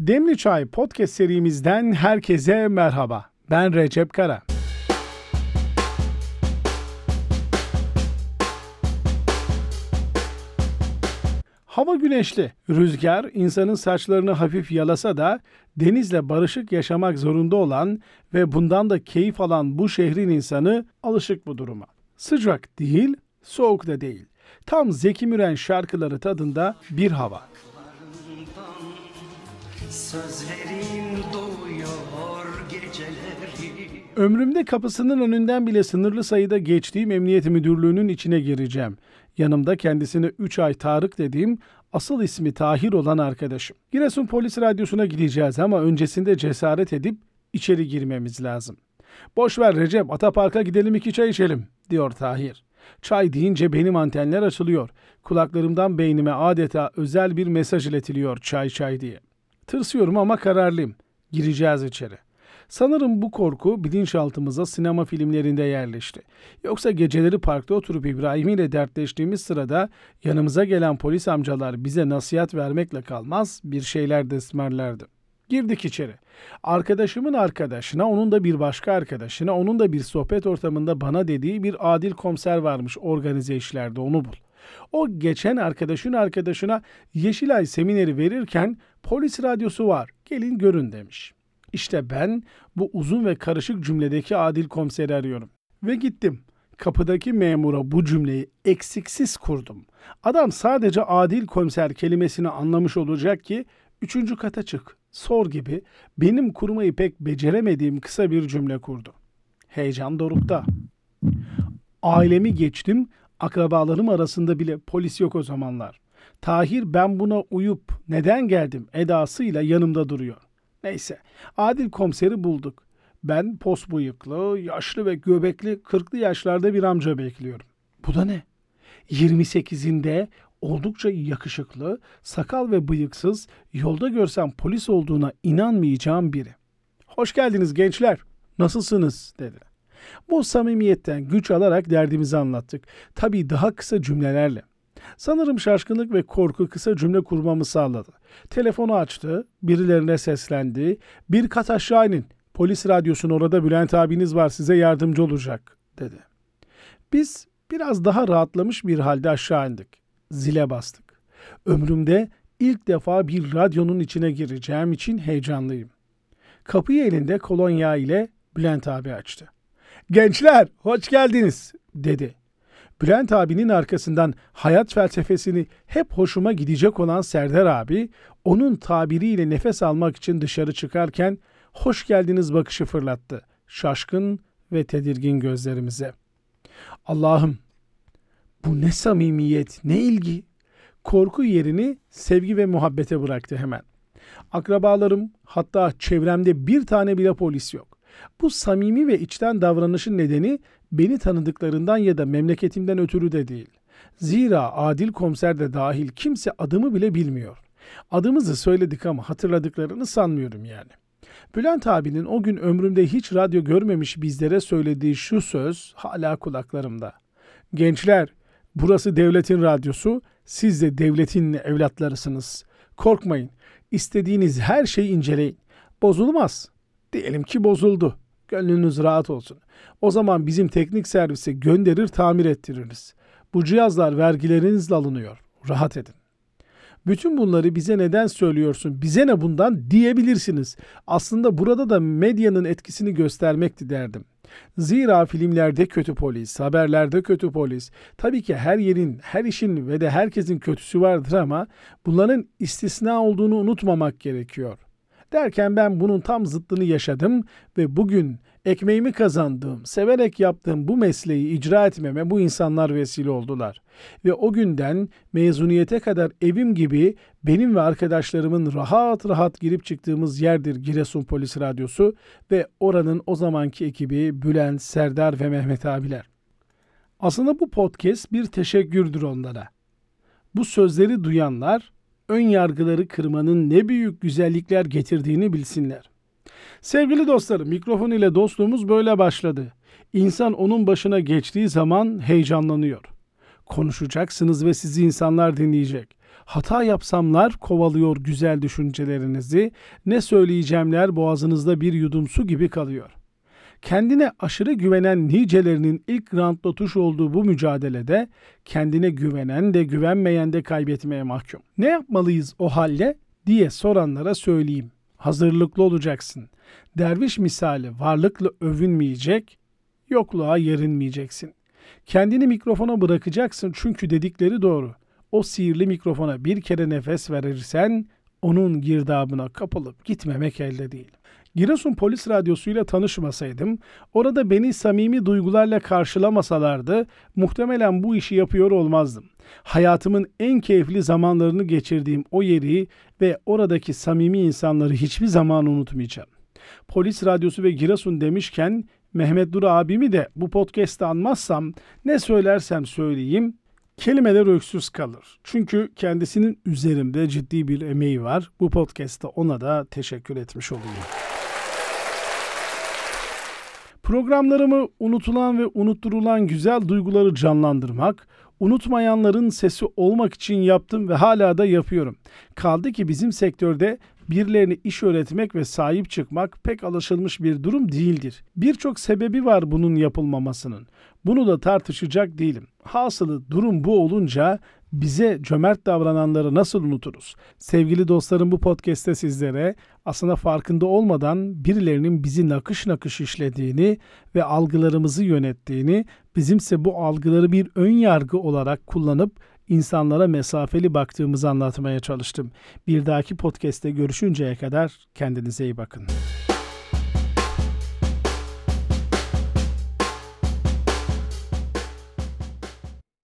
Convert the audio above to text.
Demli Çay podcast serimizden herkese merhaba. Ben Recep Kara. Hava güneşli, rüzgar insanın saçlarını hafif yalasa da denizle barışık yaşamak zorunda olan ve bundan da keyif alan bu şehrin insanı alışık bu duruma. Sıcak değil, soğuk da değil. Tam Zeki Müren şarkıları tadında bir hava. Sözlerim doyuyor geceleri. Ömrümde kapısının önünden bile sınırlı sayıda geçtiğim emniyet müdürlüğünün içine gireceğim. Yanımda kendisine 3 ay Tarık dediğim asıl ismi Tahir olan arkadaşım. Giresun Polis Radyosu'na gideceğiz ama öncesinde cesaret edip içeri girmemiz lazım. Boş ver Recep, Atapark'a gidelim iki çay içelim, diyor Tahir. Çay deyince benim antenler açılıyor. Kulaklarımdan beynime adeta özel bir mesaj iletiliyor çay çay diye. Tırsıyorum ama kararlıyım. Gireceğiz içeri. Sanırım bu korku bilinçaltımıza sinema filmlerinde yerleşti. Yoksa geceleri parkta oturup İbrahim ile dertleştiğimiz sırada yanımıza gelen polis amcalar bize nasihat vermekle kalmaz bir şeyler de. Girdik içeri. Arkadaşımın arkadaşına, onun da bir başka arkadaşına, onun da bir sohbet ortamında bana dediği bir adil komiser varmış organize işlerde onu bul. O geçen arkadaşın arkadaşına Yeşilay semineri verirken polis radyosu var gelin görün demiş. İşte ben bu uzun ve karışık cümledeki adil komiseri arıyorum. Ve gittim. Kapıdaki memura bu cümleyi eksiksiz kurdum. Adam sadece adil komiser kelimesini anlamış olacak ki üçüncü kata çık, sor gibi benim kurmayı pek beceremediğim kısa bir cümle kurdu. Heyecan dorukta. Ailemi geçtim, akrabalarım arasında bile polis yok o zamanlar. Tahir ben buna uyup neden geldim edasıyla yanımda duruyor. Neyse, Adil komiseri bulduk. Ben pos bıyıklı, yaşlı ve göbekli 40'lı yaşlarda bir amca bekliyorum. Bu da ne? 28'inde oldukça yakışıklı, sakal ve bıyıksız, yolda görsem polis olduğuna inanmayacağım biri. Hoş geldiniz gençler, nasılsınız dedi. Bu samimiyetten güç alarak derdimizi anlattık. Tabii daha kısa cümlelerle. Sanırım şaşkınlık ve korku kısa cümle kurmamı sağladı. Telefonu açtı, birilerine seslendi. Bir kat aşağı inin. Polis radyosunun orada Bülent abiniz var size yardımcı olacak dedi. Biz biraz daha rahatlamış bir halde aşağı indik. Zile bastık. Ömrümde ilk defa bir radyonun içine gireceğim için heyecanlıyım. Kapıyı elinde kolonya ile Bülent abi açtı. Gençler hoş geldiniz dedi. Bülent abinin arkasından hayat felsefesini hep hoşuma gidecek olan Serdar abi, onun tabiriyle nefes almak için dışarı çıkarken hoş geldiniz bakışı fırlattı. Şaşkın ve tedirgin gözlerimize. Allah'ım bu ne samimiyet, ne ilgi. Korku yerini sevgi ve muhabbete bıraktı hemen. Akrabalarım hatta çevremde bir tane bile polis yok. Bu samimi ve içten davranışın nedeni beni tanıdıklarından ya da memleketimden ötürü de değil. Zira adil komiser de dahil kimse adımı bile bilmiyor. Adımızı söyledik ama hatırladıklarını sanmıyorum yani. Bülent abinin o gün ömrümde hiç radyo görmemiş bizlere söylediği şu söz hala kulaklarımda. Gençler, burası devletin radyosu, siz de devletin evlatlarısınız. Korkmayın, istediğiniz her şeyi inceleyin. Bozulmaz. Diyelim ki bozuldu. Gönlünüz rahat olsun. O zaman bizim teknik servise gönderir tamir ettiririz. Bu cihazlar vergilerinizle alınıyor. Rahat edin. Bütün bunları bize neden söylüyorsun? Bize ne bundan diyebilirsiniz. Aslında burada da medyanın etkisini göstermekti derdim. Zira filmlerde kötü polis, haberlerde kötü polis. Tabii ki her yerin, her işin ve de herkesin kötüsü vardır ama bunların istisna olduğunu unutmamak gerekiyor. Derken ben bunun tam zıttını yaşadım ve bugün ekmeğimi kazandığım, severek yaptığım bu mesleği icra etmeme bu insanlar vesile oldular. Ve o günden mezuniyete kadar evim gibi benim ve arkadaşlarımın rahat rahat girip çıktığımız yerdir Giresun Polis Radyosu ve oranın o zamanki ekibi Bülent, Serdar ve Mehmet abiler. Aslında bu podcast bir teşekkürdür onlara. Bu sözleri duyanlar ön yargıları kırmanın ne büyük güzellikler getirdiğini bilsinler. Sevgili dostlarım, mikrofon ile dostluğumuz böyle başladı. İnsan onun başına geçtiği zaman heyecanlanıyor. Konuşacaksınız ve sizi insanlar dinleyecek. Hata yapsamlar kovalıyor güzel düşüncelerinizi, ne söyleyeceğimler boğazınızda bir yudum su gibi kalıyor. Kendine aşırı güvenen nicelerinin ilk roundda tuş olduğu bu mücadelede kendine güvenen de güvenmeyen de kaybetmeye mahkum. Ne yapmalıyız o halde diye soranlara söyleyeyim. Hazırlıklı olacaksın. Derviş misali varlıkla övünmeyecek, yokluğa yerinmeyeceksin. Kendini mikrofona bırakacaksın çünkü dedikleri doğru. O sihirli mikrofona bir kere nefes verirsen onun girdabına kapılıp gitmemek elde değil. Giresun Polis Radyosu ile tanışmasaydım, orada beni samimi duygularla karşılamasalardı muhtemelen bu işi yapıyor olmazdım. Hayatımın en keyifli zamanlarını geçirdiğim o yeri ve oradaki samimi insanları hiçbir zaman unutmayacağım. Polis Radyosu ve Giresun demişken Mehmet Dur abimi de bu podcast'te anmazsam ne söylersem söyleyeyim kelimeler öksüz kalır. Çünkü kendisinin üzerimde ciddi bir emeği var. Bu podcast'ta ona da teşekkür etmiş olayım. Programlarımı unutulan ve unutturulan güzel duyguları canlandırmak, unutmayanların sesi olmak için yaptım ve hala da yapıyorum. Kaldı ki bizim sektörde birilerine iş öğretmek ve sahip çıkmak pek alışılmış bir durum değildir. Birçok sebebi var bunun yapılmamasının. Bunu da tartışacak değilim. Hasılı durum bu olunca bize cömert davrananları nasıl unuturuz? Sevgili dostlarım bu podcast'te sizlere aslında farkında olmadan birilerinin bizi nakış nakış işlediğini ve algılarımızı yönettiğini, bizimse bu algıları bir ön yargı olarak kullanıp insanlara mesafeli baktığımızı anlatmaya çalıştım. Bir dahaki podcast'te görüşünceye kadar kendinize iyi bakın.